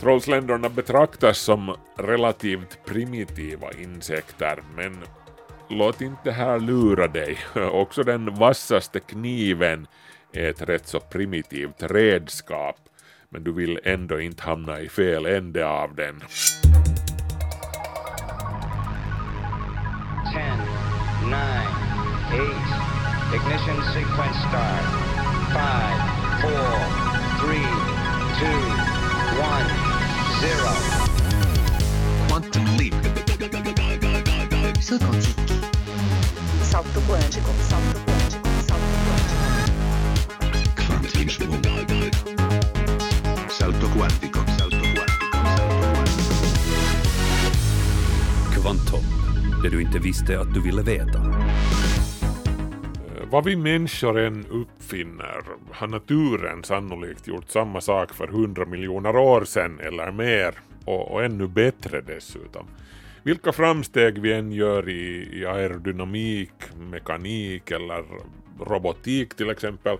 Trollsländerna betraktas som relativt primitiva insekter, men låt inte här lura dig. Också den vassaste kniven är ett rätt så primitivt redskap, men du vill ändå inte hamna i fel ände av den. 10, 9, 8, ignition sequence start. 5, 4, 3, 2, zero. Quantum leap. Saut. Salto quântico. Salto quântico. Salto quântico. Kvantismo. Salto quântico. Salto quântico. Salto quantico. Kvanthopp, det du inte visste att du ville veta. Vad vi människor än uppfinner har naturen sannolikt gjort samma sak för hundra miljoner år sedan eller mer och, och ännu bättre dessutom. Vilka framsteg vi än gör i, i aerodynamik, mekanik eller robotik till exempel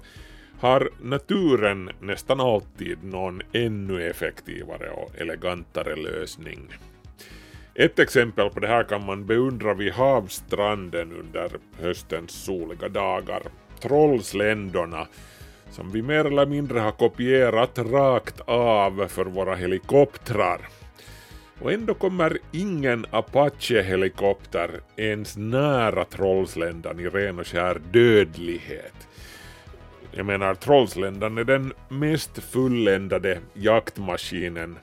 har naturen nästan alltid någon ännu effektivare och elegantare lösning. Ett exempel på det här kan man beundra vid havsstranden under höstens soliga dagar. Trollsländorna som vi mer eller mindre har kopierat rakt av för våra helikoptrar. Och ändå kommer ingen Apache-helikopter ens nära Trollsländan i ren och skär dödlighet. Jag menar, Trollsländan är den mest fulländade jaktmaskinen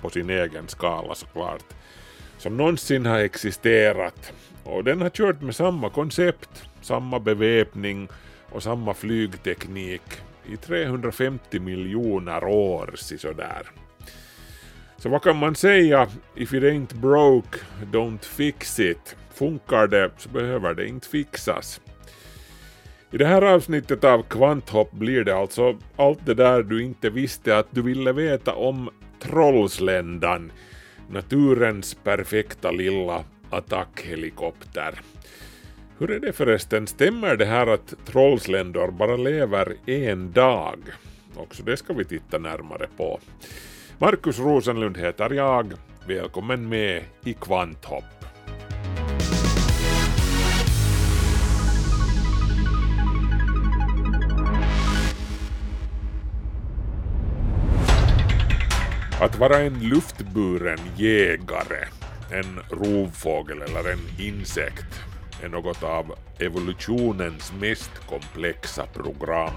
på sin egen skala såklart som någonsin har existerat. Och den har kört med samma koncept, samma beväpning och samma flygteknik i 350 miljoner år sådär. Så vad kan man säga? If it ain't broke, don't fix it. Funkar det så behöver det inte fixas. I det här avsnittet av Kvanthopp blir det alltså allt det där du inte visste att du ville veta om Trollsländan, naturens perfekta lilla attackhelikopter. Hur är det förresten, stämmer det här att trollsländor bara lever en dag? Också det ska vi titta närmare på. Markus Rosenlund heter jag. Välkommen med i Kvanthopp. Att vara en luftburen jägare, en rovfågel eller en insekt är något av evolutionens mest komplexa program.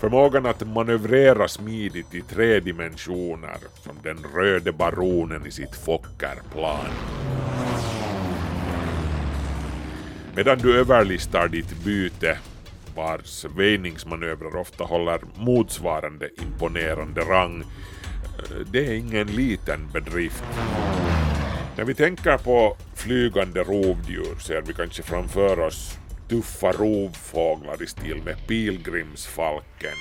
Förmågan att manövrera smidigt i tre dimensioner, som den röde baronen i sitt Fokkerplan. Medan du överlistar ditt byte, vars väjningsmanövrar ofta håller motsvarande imponerande rang, det är ingen liten bedrift. När vi tänker på flygande rovdjur ser vi kanske framför oss tuffa rovfåglar i stil med pilgrimsfalken.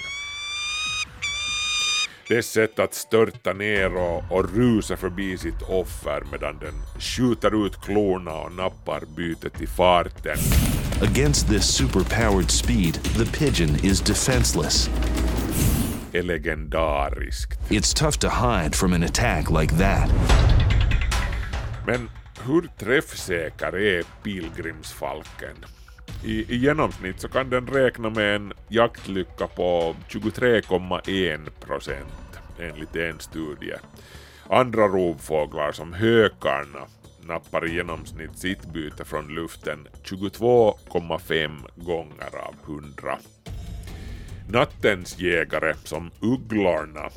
Dess sätt att störta ner och, och rusa förbi sitt offer medan den skjuter ut klorna och nappar bytet i farten. Against this superpowered speed, the pigeon is defenseless är legendariskt. It's tough to hide from an attack like that. Men hur träffsäker är pilgrimsfalken? I, I genomsnitt så kan den räkna med en jaktlycka på 23,1 procent enligt en studie. Andra rovfåglar som hökarna nappar i genomsnitt sitt byte från luften 22,5 gånger av 100. Nattens jägare som ugglorna,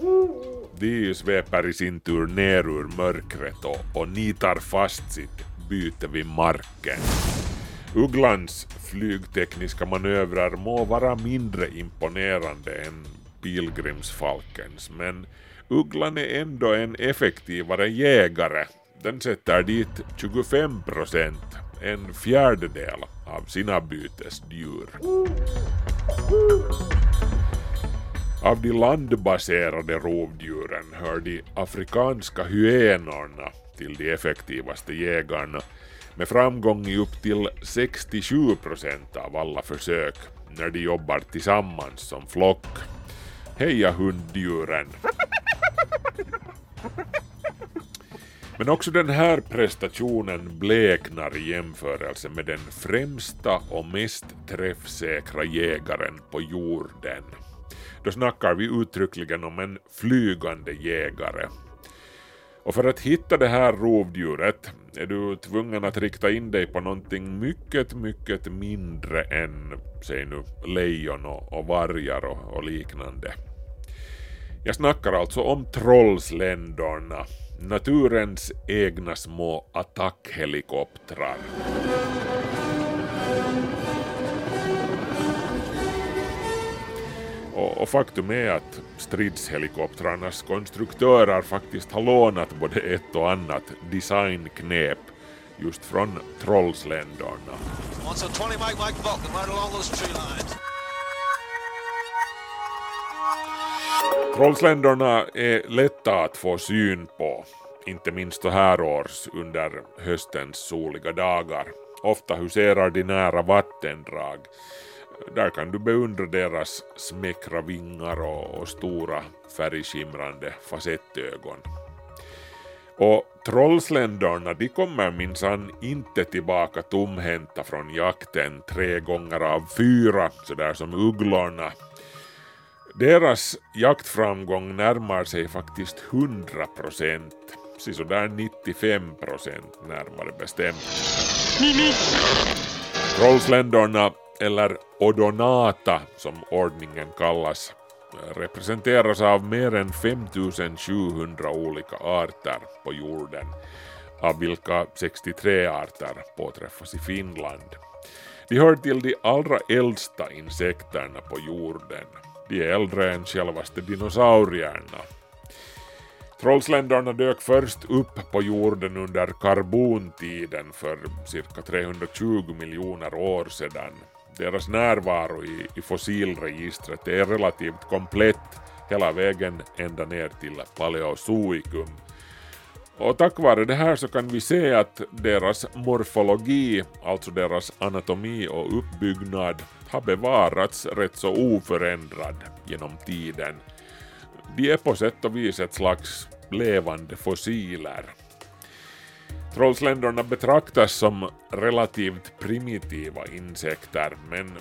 de sveper i sin tur ner ur mörkret och, och nitar fast sitt byte vid marken. Ugglans flygtekniska manövrar må vara mindre imponerande än pilgrimsfalkens, men ugglan är ändå en effektivare jägare. Den sätter dit 25 procent, en fjärdedel av sina bytesdjur. Av de landbaserade rovdjuren hör de afrikanska hyenorna till de effektivaste jägarna med framgång i upp till 67 procent av alla försök när de jobbar tillsammans som flock. Heja hunddjuren! Men också den här prestationen bleknar i jämförelse med den främsta och mest träffsäkra jägaren på jorden. Då snackar vi uttryckligen om en flygande jägare. Och för att hitta det här rovdjuret är du tvungen att rikta in dig på någonting mycket, mycket mindre än, säg nu, lejon och, och vargar och, och liknande. Jag snackar alltså om trollsländorna, naturens egna små attackhelikoptrar. Och, faktum är att stridshelikoptrarnas konstruktörer faktiskt har lånat både ett och annat designknep just från trollsländorna. Right Trollsländerna. Trollsländorna är lätta att få syn på, inte minst så här års under höstens soliga dagar. Ofta huserar de nära vattendrag. Där kan du beundra deras smäckra vingar och, och stora färgskimrande facettögon. Och trollsländorna de kommer minsann inte tillbaka tomhänta från jakten tre gånger av fyra, sådär som ugglorna. Deras jaktframgång närmar sig faktiskt 100 procent, sådär 95 procent närmare bestämt. Trollsländorna, eller Odonata som ordningen kallas, representeras av mer än 5700 olika arter på jorden, av vilka 63 arter påträffas i Finland. De hör till de allra äldsta insekterna på jorden. De är äldre än självaste dinosaurierna. Trollsländorna dök först upp på jorden under karbontiden för cirka 320 miljoner år sedan. Deras närvaro i, i fossilregistret är relativt komplett hela vägen ända ner till Paleozoikum. Och tack vare det här så kan vi se att deras morfologi, alltså deras anatomi och uppbyggnad, har bevarats rätt så oförändrad genom tiden. De är på sätt och vis ett slags levande fossiler. Trollsländorna betraktas som relativt primitiva insekter, men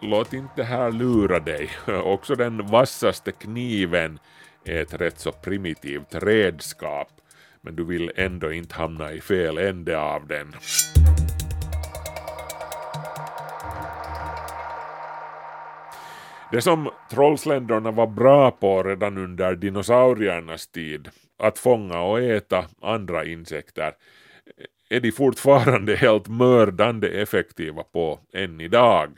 låt inte här lura dig. Också den vassaste kniven är ett rätt så primitivt redskap, men du vill ändå inte hamna i fel ände av den. Det som trollsländorna var bra på redan under dinosauriernas tid, att fånga och äta andra insekter, är de fortfarande helt mördande effektiva på än idag.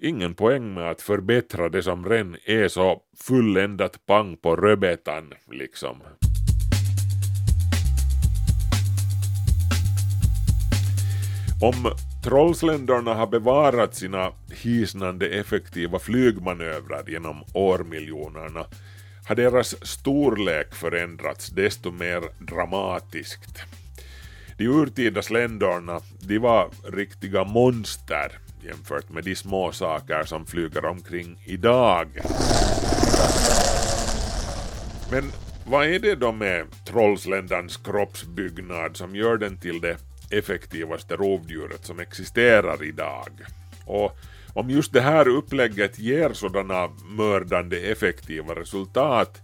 Ingen poäng med att förbättra det som redan är så fulländat pang på rödbetan, liksom. Om trollsländorna har bevarat sina hisnande effektiva flygmanövrar genom årmiljonerna har deras storlek förändrats desto mer dramatiskt. De urtida sländorna de var riktiga monster jämfört med de små saker som flyger omkring idag. Men vad är det då med trollsländans kroppsbyggnad som gör den till det effektivaste rovdjuret som existerar idag? Och om just det här upplägget ger sådana mördande effektiva resultat,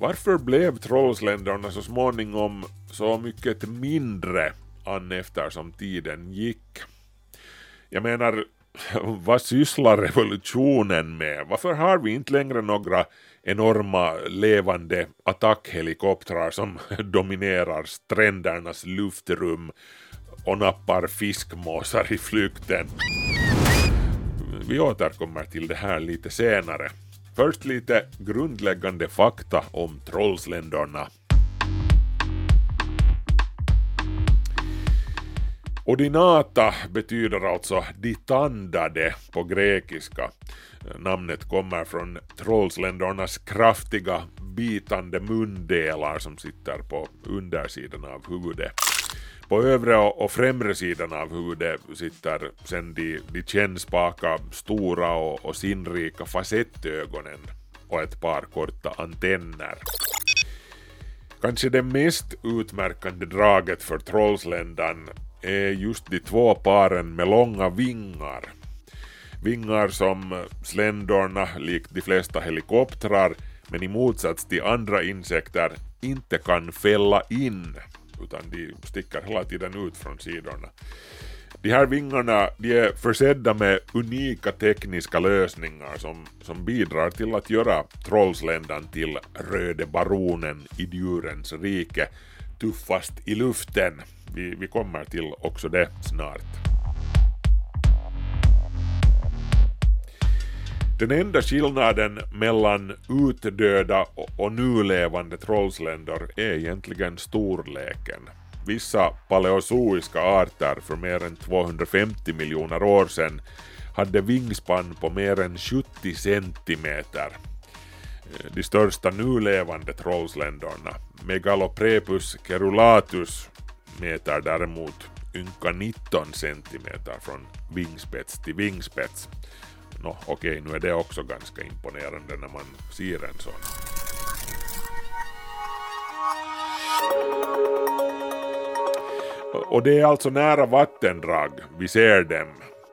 varför blev trollsländorna så småningom så mycket mindre an eftersom tiden gick? Jag menar, vad sysslar revolutionen med? Varför har vi inte längre några enorma levande attackhelikoptrar som dominerar strändernas luftrum och nappar fiskmåsar i flykten? Vi återkommer till det här lite senare. Först lite grundläggande fakta om trollsländorna. Ordinata betyder alltså ditandade på grekiska. Namnet kommer från trollsländornas kraftiga bitande mundelar som sitter på undersidan av huvudet. På övre och främre sidan av huvudet sitter sen de, de kännspaka, stora och, och sinnrika facettögonen och ett par korta antenner. Kanske det mest utmärkande draget för Trollsländan är just de två paren med långa vingar. Vingar som sländorna, likt de flesta helikoptrar, men i motsats till andra insekter inte kan fälla in, utan de sticker hela tiden ut från sidorna. De här vingarna de är försedda med unika tekniska lösningar som, som bidrar till att göra Trollsländan till röde baronen i djurens rike, tuffast i luften. Vi, vi kommer till också det snart. Den enda skillnaden mellan utdöda och, nulevande nu levande trollsländor är egentligen storleken. Vissa paleozoiska arter för mer än 250 miljoner år sedan hade vingspann på mer än 70 centimeter. Eh, de största nu levande trollsländorna, Megaloprepus kerulatus, mäter däremot ynka 19 centimeter från vingspets till vingspets. Nå, okej, nu är det också ganska imponerande när man ser en sån. Och det är alltså nära vattendrag vi ser dem,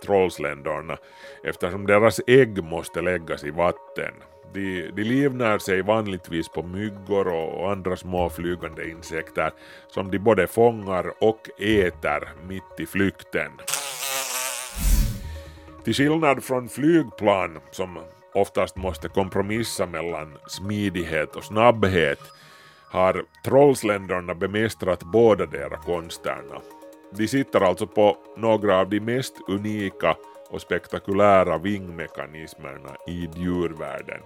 trollsländorna, eftersom deras ägg måste läggas i vatten. De, de livnär sig vanligtvis på myggor och andra små flygande insekter som de både fångar och äter mitt i flykten. Till skillnad från flygplan som oftast måste kompromissa mellan smidighet och snabbhet har trollsländorna bemästrat båda deras konsterna. De sitter alltså på några av de mest unika och spektakulära vingmekanismerna i djurvärlden.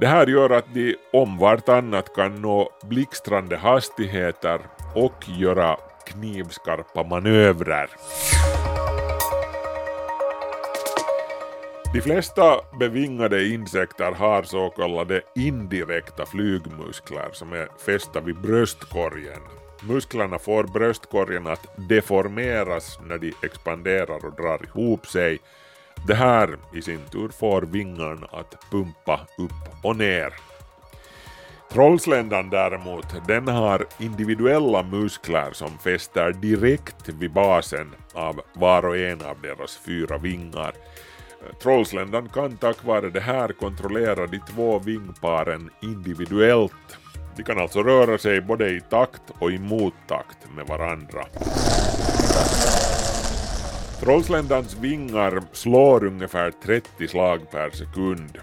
Det här gör att de om vartannat kan nå blixtrande hastigheter och göra knivskarpa manövrer. De flesta bevingade insekter har så kallade indirekta flygmuskler som är fästa vid bröstkorgen. Musklerna får bröstkorgen att deformeras när de expanderar och drar ihop sig. Det här i sin tur får vingarna att pumpa upp och ner. Trollsländan däremot, den har individuella muskler som fäster direkt vid basen av var och en av deras fyra vingar. Trollsländan kan tack vare det här kontrollera de två vingparen individuellt. De kan alltså röra sig både i takt och i mottakt med varandra. Trollsländans vingar slår ungefär 30 slag per sekund,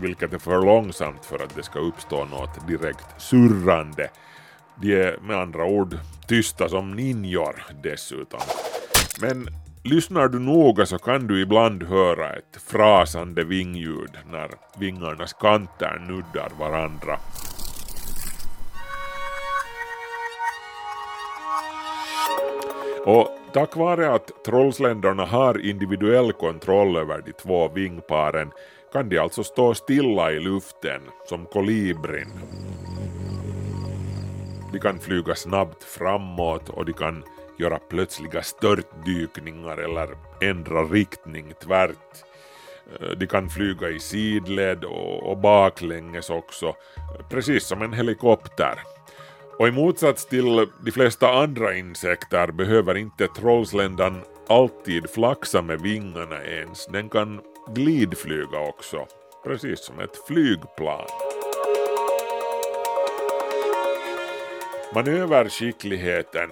vilket är för långsamt för att det ska uppstå något direkt surrande. De är med andra ord tysta som ninjor dessutom. Men lyssnar du noga så kan du ibland höra ett frasande vingljud när vingarnas kanter nuddar varandra. Och tack vare att trollsländorna har individuell kontroll över de två vingparen kan de alltså stå stilla i luften som kolibrin. De kan flyga snabbt framåt och de kan göra plötsliga störtdykningar eller ändra riktning tvärt. Eh, de kan flyga i sidled och, baklänges också, precis som en helikopter. Och i motsats till de flesta andra insekter behöver inte trollsländan alltid flaxa med vingarna ens, den kan glidflyga också, precis som ett flygplan. Manöverskickligheten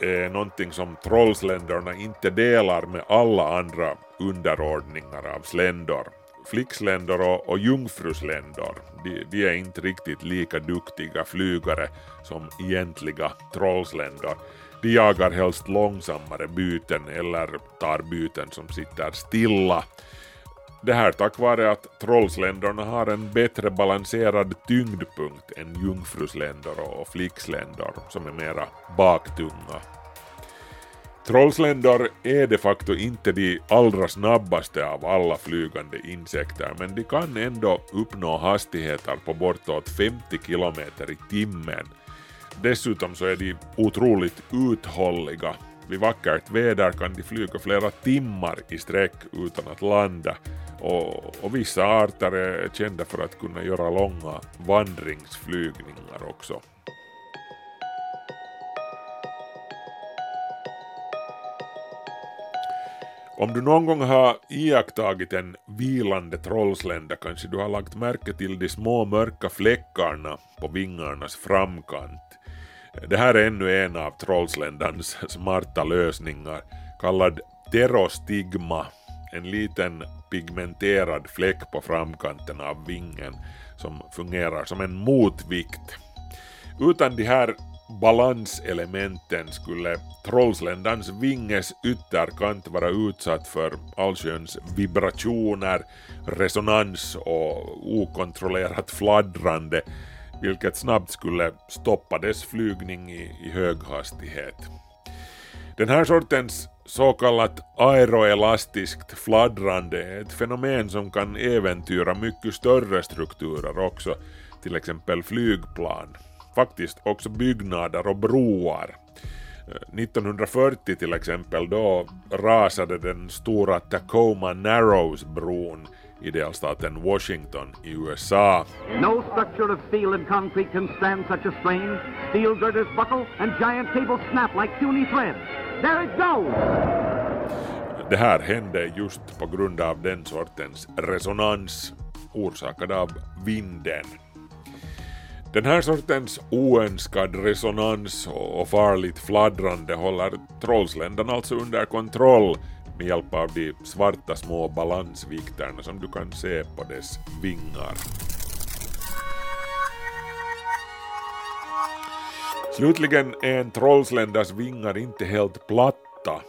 är någonting som trollsländerna inte delar med alla andra underordningar av sländor. Flicksländor och, och jungfrusländor, de, de är inte riktigt lika duktiga flygare som egentliga trollsländor. De jagar helst långsammare byten eller tar byten som sitter stilla. Det här tack vare att trollsländorna har en bättre balanserad tyngdpunkt än jungfrusländor och flicksländor som är mera baktunga. Trollsländor är de facto inte de allra snabbaste av alla flygande insekter men de kan ändå uppnå hastigheter på bortåt 50 kilometer i timmen. Dessutom så är de otroligt uthålliga. Vid vackert väder kan de flyga flera timmar i sträck utan att landa och, och, vissa arter är kända för att kunna göra långa vandringsflygningar också. Om du någon gång har iakttagit en vilande trollslända kanske du har lagt märke till de små mörka fläckarna på vingarnas framkant. Det här är ännu en av trollsländans smarta lösningar, kallad pterostigma en liten pigmenterad fläck på framkanten av vingen som fungerar som en motvikt. Utan de här balanselementen skulle Trollsländans vinges ytterkant vara utsatt för allsköns vibrationer, resonans och okontrollerat fladdrande vilket snabbt skulle stoppa dess flygning i, i hög hastighet. Den här sortens så kallat aeroelastiskt fladdrande är ett fenomen som kan äventyra mycket större strukturer också, till exempel flygplan. Faktiskt också byggnader och broar. Eh, 1940 till exempel då rasade den stora Tacoma Narrows-bron i delstaten Washington i USA. No structure of steel and concrete can stand such a strain. Steel girders buckle and giant cables snap like puny threads. There it goes! Det här hände just på grund av den sortens resonans orsakad av vinden. Den här sortens oönskad resonans och farligt fladdrande håller trollsländan alltså under kontroll med hjälp av de svarta små balansvikterna som du kan se på dess vingar. Slutligen är en trollsländas vingar inte helt platta.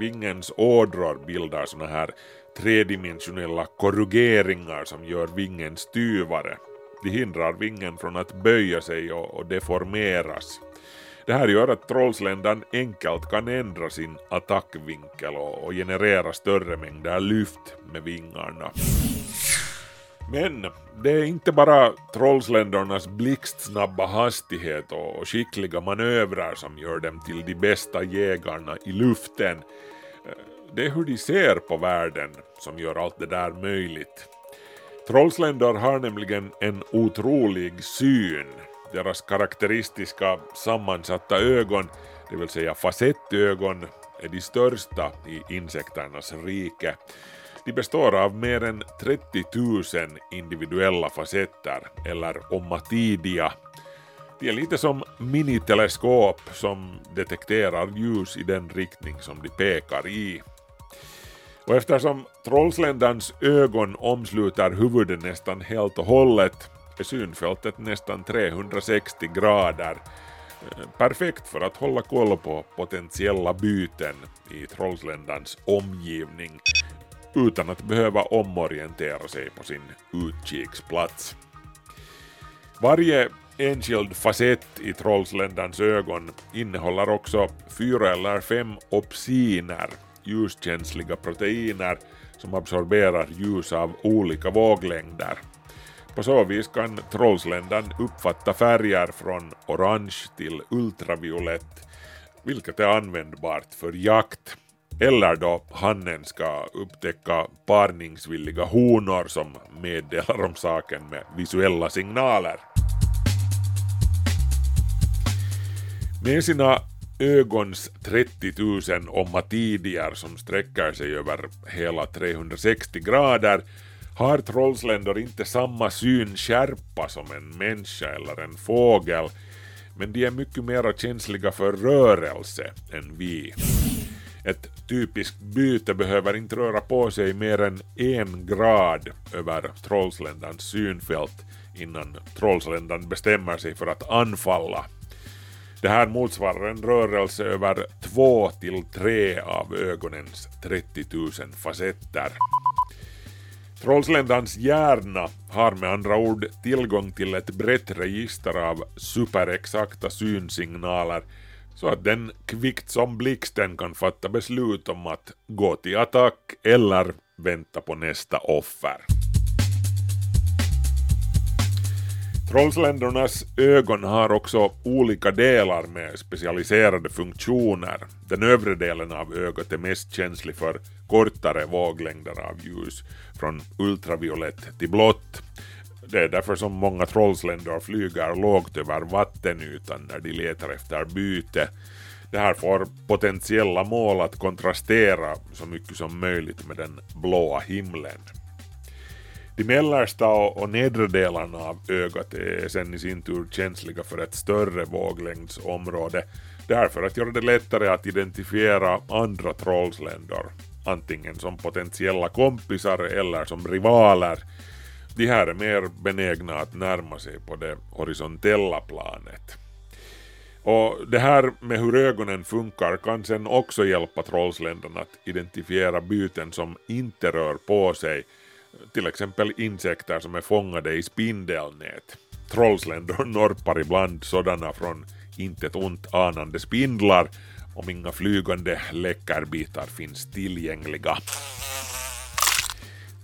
Vingens ådror bildar såna här tredimensionella korrugeringar som gör vingen styvare. De hindrar vingen från att böja sig och, deformeras. Det här gör att trollsländan enkelt kan ändra sin attackvinkel och generera större mängder lyft med vingarna. Men det är inte bara trollsländornas blixtsnabba hastighet och skickliga manövrar som gör dem till de bästa jägarna i luften. Det är hur de ser på världen som gör allt det där möjligt. Trollsländor har nämligen en otrolig syn. Deras karaktäristiska sammansatta ögon, det vill säga facettögon, är de största i insekternas rike. De består av mer än 30 000 individuella facetter, eller omatidia. De är lite som miniteleskop som detekterar ljus i den riktning som de pekar i. Och eftersom trollsländans ögon omsluter huvudet nästan helt och hållet är synfältet nästan 360 grader. Eh, perfekt för att hålla koll på potentiella byten i trollsländans omgivning utan att behöva omorientera sig på sin utkiksplats. Varje enskild facett i trollsländans ögon innehåller också fyra eller fem opsiner, ljuskänsliga proteiner som absorberar ljus av olika våglängder. På så vis kan trollsländan uppfatta färger från orange till ultraviolett, vilket är användbart för jakt eller då hannen ska upptäcka parningsvilliga honor som meddelar om saken med visuella signaler. Med sina ögons 30 000 omatidier som sträcker sig över hela 360 grader har trollsländor inte samma synskärpa som en människa eller en fågel, men de är mycket mer känsliga för rörelse än vi. Ett typiskt byte behöver inte röra på sig mer än en grad över trollsländans synfält innan trollsländan bestämmer sig för att anfalla. Det här motsvarar en rörelse över två till tre av ögonens 30 000 facetter. Trollsländans hjärna har med andra ord tillgång till ett brett register av superexakta synsignaler så att den kvickt som blixten kan fatta beslut om att gå till attack eller vänta på nästa offer. Trollsländornas ögon har också olika delar med specialiserade funktioner. Den övre delen av ögat är mest känslig för kortare våglängder av ljus, från ultraviolett till blått. Det är därför som många trollsländor flyger lågt över vattenytan när de letar efter byte. Det här får potentiella mål att kontrastera så mycket som möjligt med den blåa himlen. De mellersta och, nedre delarna av ögat är sen i sin tur känsliga för ett större våglängdsområde, därför att göra det lättare att identifiera andra trollsländor, antingen som potentiella kompisar eller som rivaler. De här är mer benägna att närma sig på det horisontella planet. Och det här med hur ögonen funkar kan sen också hjälpa trollsländerna att identifiera byten som inte rör på sig, till exempel insekter som är fångade i spindelnät. Trollsländor norpar ibland sådana från intet ont anande spindlar om inga flygande läckerbitar finns tillgängliga.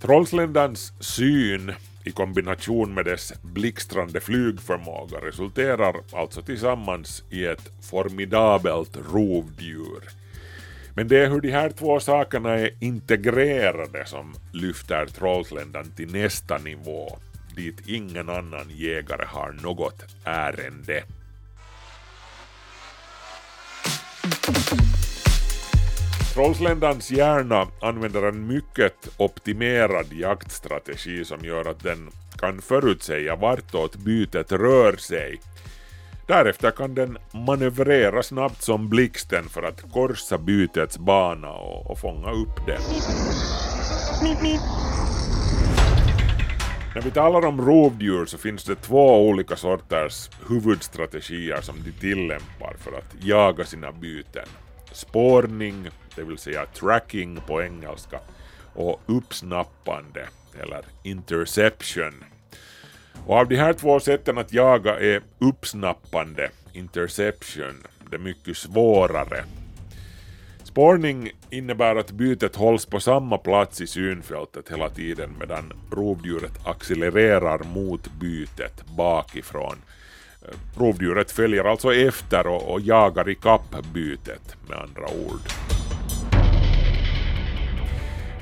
Trollsländans syn i kombination med dess blixtrande flygförmåga resulterar alltså tillsammans i ett formidabelt rovdjur. Men det är hur de här två sakerna är integrerade som lyfter Trollsländan till nästa nivå, dit ingen annan jägare har något ärende. Trollsländans hjärna använder en mycket optimerad jaktstrategi som gör att den kan förutsäga vartåt bytet rör sig. Därefter kan den manövrera snabbt som blixten för att korsa bytets bana och, och fånga upp den. När vi talar om rovdjur så finns det två olika sorters huvudstrategier som de tillämpar för att jaga sina byten. Spårning, det vill säga tracking på engelska, och uppsnappande, eller interception. Och av de här två sätten att jaga är uppsnappande, interception, det mycket svårare. Spårning innebär att bytet hålls på samma plats i synfältet hela tiden medan rovdjuret accelererar mot bytet bakifrån. Rovdjuret följer alltså efter och, och jagar ikapp bytet med andra ord.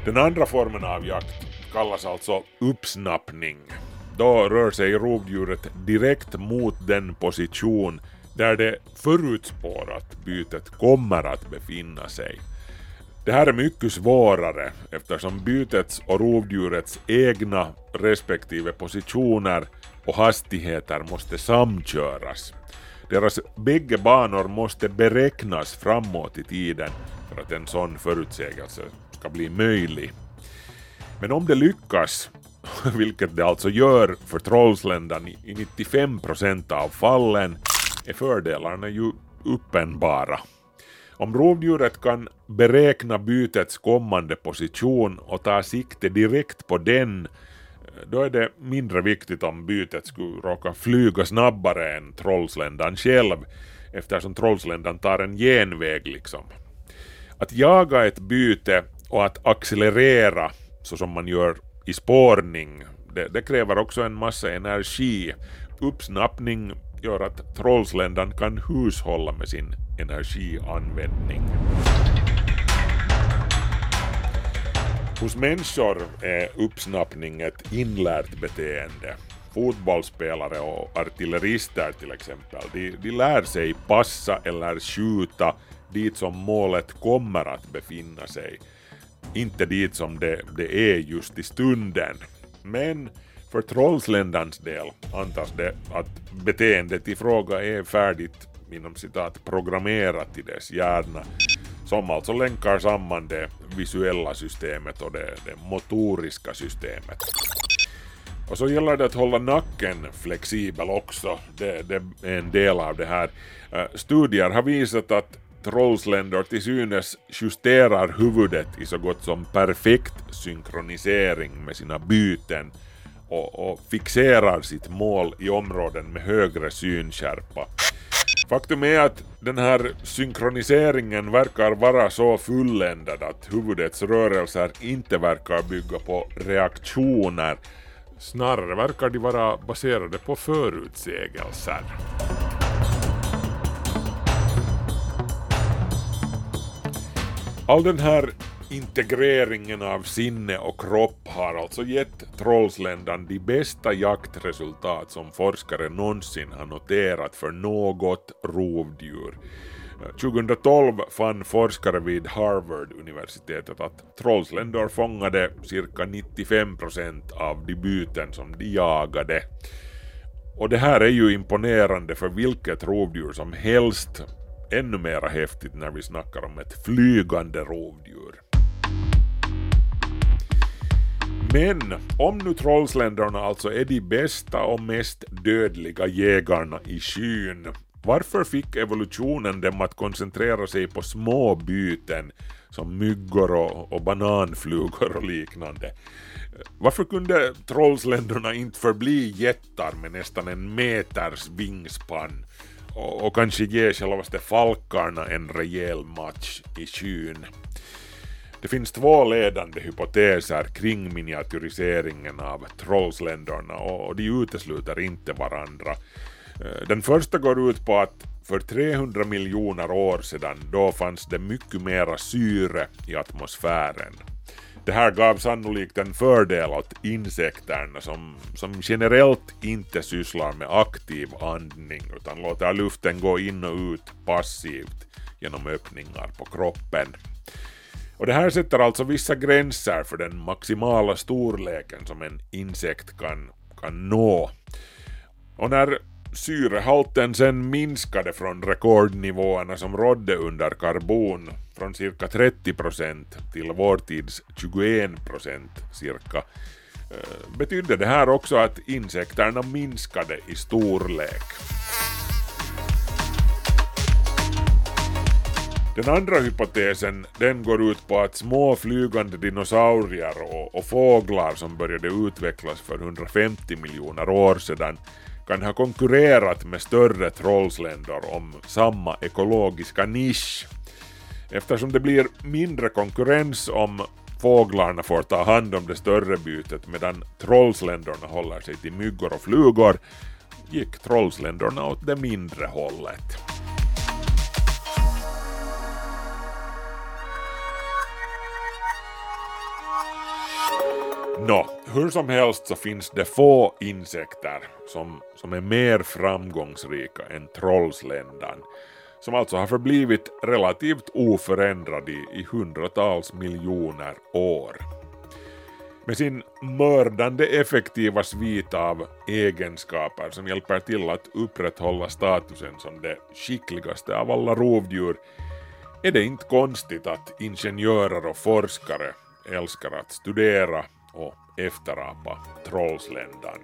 Den andra formen av jakt kallas alltså uppsnappning. Då rör sig rovdjuret direkt mot den position där det förutspår att bytet kommer att befinna sig. Det här är mycket svårare eftersom bytets och rovdjurets egna respektive positioner och hastigheter måste samköras. Deras bägge banor måste beräknas framåt i tiden för att en sån förutsägelse ska bli möjlig. Men om det lyckas, vilket det alltså gör för Trollsländan i 95% av fallen, är fördelarna ju uppenbara. Om rovdjuret kan beräkna bytets kommande position och ta sikte direkt på den, då är det mindre viktigt om bytet skulle råka flyga snabbare än Trollsländan själv, eftersom Trollsländan tar en genväg liksom. Att jaga ett byte och att accelerera så som man gör i spårning, det, det kräver också en massa energi. Uppsnappning gör att Trollsländan kan hushålla med sin energianvändning. Hos människor är uppsnappning ett inlärt beteende. Fotbollsspelare och artillerister till exempel, de, de lär sig passa eller skjuta dit som målet kommer att befinna sig. Inte dit som det, det är just i stunden. Men för Trollsländans del antas det att beteendet i fråga är färdigt inom citat programmerat i dess hjärna som alltså länkar samman det visuella systemet och det, det motoriska systemet. Och så gäller det att hålla nacken flexibel också, det, det är en del av det här. Eh, studier har visat att trollsländor till synes justerar huvudet i så gott som perfekt synkronisering med sina byten och, och fixerar sitt mål i områden med högre synskärpa. Faktum är att den här synkroniseringen verkar vara så fulländad att huvudets rörelser inte verkar bygga på reaktioner. Snarare verkar de vara baserade på förutsägelser. All den här integreringen av sinne och kropp har alltså gett Trollsländan de bästa jaktresultat som forskare någonsin har noterat för något rovdjur. 2012 fann forskare vid Harvard-universitetet att trollsländor fångade cirka 95% av de byten som de jagade. Och det här är ju imponerande för vilket rovdjur som helst. Ännu mera häftigt när vi snackar om ett flygande rovdjur. Men om nu trollsländerna alltså är de bästa och mest dödliga jägarna i skyn, varför fick evolutionen dem att koncentrera sig på små byten som myggor och, och bananflugor och liknande? Varför kunde trollsländerna inte förbli jättar med nästan en meters vingspann och, och kanske ge självaste falkarna en rejäl match i skyn? Det finns två ledande hypoteser kring miniatyriseringen av trollsländerna och de utesluter inte varandra. Eh, den första går ut på att för 300 miljoner år sedan då fanns det mycket mera syre i atmosfären. Det här gav sannolikt en fördel åt insekterna som, som generellt inte sysslar med aktiv andning utan låter luften gå in och ut passivt genom öppningar på kroppen. Och det här sätter alltså vissa gränser för den maximala storleken som en insekt kan, kan nå. Och när syrehalten sen minskade från rekordnivåerna som rådde under karbon från cirka 30% till vår tids 21% cirka eh, betydde det här också att insekterna minskade i storlek. Den andra hypotesen den går ut på att små flygande dinosaurier och, och fåglar som började utvecklas för 150 miljoner år sedan kan ha konkurrerat med större trollsländor om samma ekologiska nisch. Eftersom det blir mindre konkurrens om fåglarna får ta hand om det större bytet medan trollsländorna håller sig till myggor och flugor gick trollsländorna åt det mindre hållet. Nå, hur som helst så finns det få insekter som, som är mer framgångsrika än trollsländan, som alltså har förblivit relativt oförändrad i, i hundratals miljoner år. Med sin mördande effektiva svit av egenskaper som hjälper till att upprätthålla statusen som det skickligaste av alla rovdjur är det inte konstigt att ingenjörer och forskare älskar att studera och efterapa Trollsländan.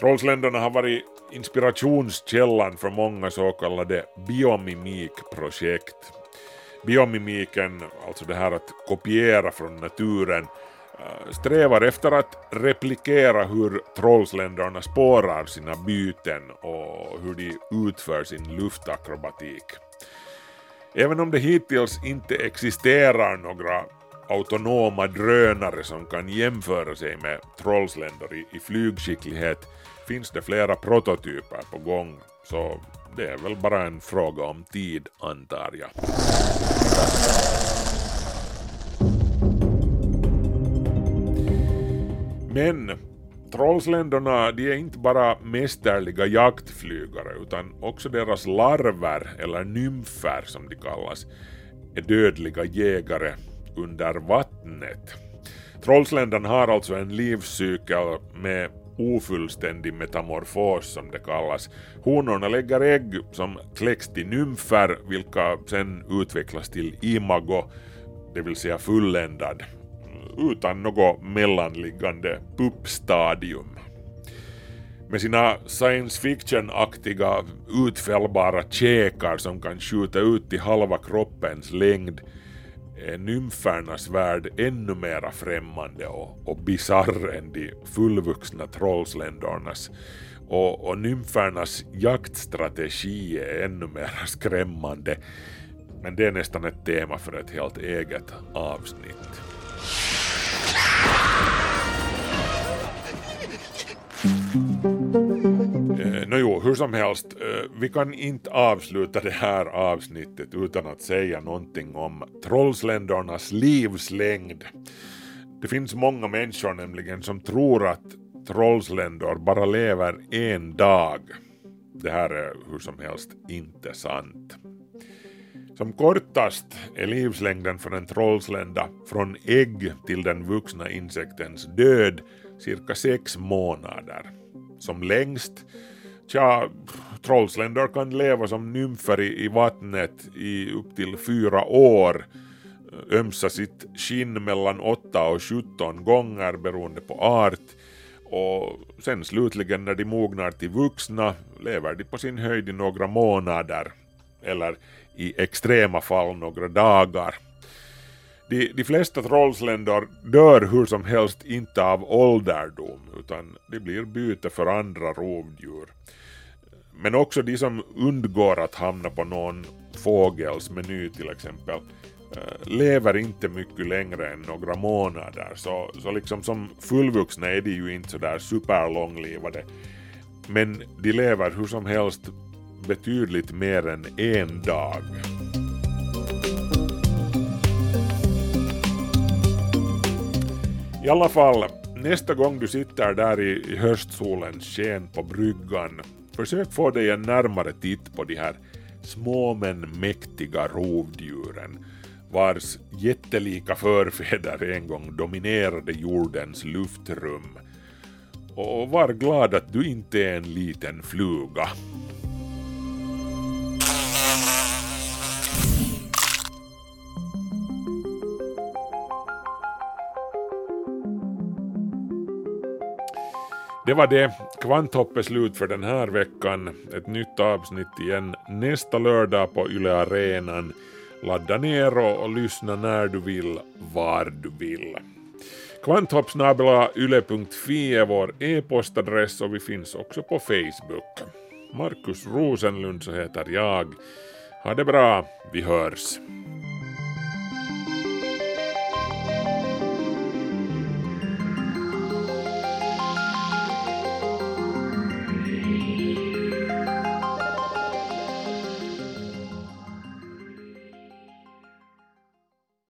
Trollsländarna har varit inspirationskällan för många så kallade biomimikprojekt. Biomimiken, alltså det här att kopiera från naturen, eh, strävar efter att replikera hur trollsländarna spårar sina byten och hur de utför sin luftakrobatik. Även om det hittills inte existerar några autonoma drönare som kan jämföra sig med trollsländor i, i flygskicklighet finns det flera prototyper på gång, så det är väl bara en fråga om tid antar jag. Men trollsländorna de är inte bara mästerliga jaktflygare utan också deras larver, eller nymfer som de kallas, är dödliga jägare under vattnet. Trollsländan har alltså en livscykel med ofullständig metamorfos som det kallas. Honorna lägger ägg som kläcks till nymfer vilka sen utvecklas till imago, det vill säga fulländad, utan något mellanliggande puppstadium. Med sina science fiction-aktiga utfällbara käkar som kan skjuta ut till halva kroppens längd Eh, är nymfernas värld ännu mera främmande och, och bisarr än de fullvuxna trollsländornas och, och nymfernas jaktstrategi är ännu mera skrämmande. Men det är nästan ett tema för ett helt eget avsnitt. Som helst, eh, vi kan inte avsluta det här avsnittet utan att säga någonting om trollsländornas livslängd. Det finns många människor nämligen som tror att trollsländor bara lever en dag. det här är hur som helst inte sant. Som kortast är livslängden för en trollslända från ägg till den vuxna insektens död cirka sex månader. Som längst, tja, trollsländor kan leva som nymfer i, i vattnet i upp till fyra år, ömsa sitt skinn mellan 8 och 17 gånger beroende på art. Och sen slutligen när de mognar till vuxna lever de på sin höjd i några månader. Eller i extrema fall några dagar. De, de flesta trollsländor dör hur som helst inte av ålderdom utan de blir byte för andra rovdjur. Men också de som undgår att hamna på någon fågels meny till exempel eh, lever inte mycket längre än några månader så, så liksom som fullvuxna är de ju inte sådär superlånglivade men de lever hur som helst betydligt mer än en dag. I alla fall, nästa gång du sitter där i, i höstsolens sken på bryggan, försök få dig en närmare titt på de här små men mäktiga rovdjuren vars jättelika förfäder en gång dominerade jordens luftrum. Och var glad att du inte är en liten fluga. Det var det. Kvanthopp är slut för den här veckan. Ett nytt avsnitt igen nästa lördag på Yle Arenan. Ladda ner och, och lyssna när du vill, var du vill. Kvanthoppsnabelayle.fi är vår e-postadress och vi finns också på Facebook. Markus Rosenlund så heter jag. Ha det bra, vi hörs.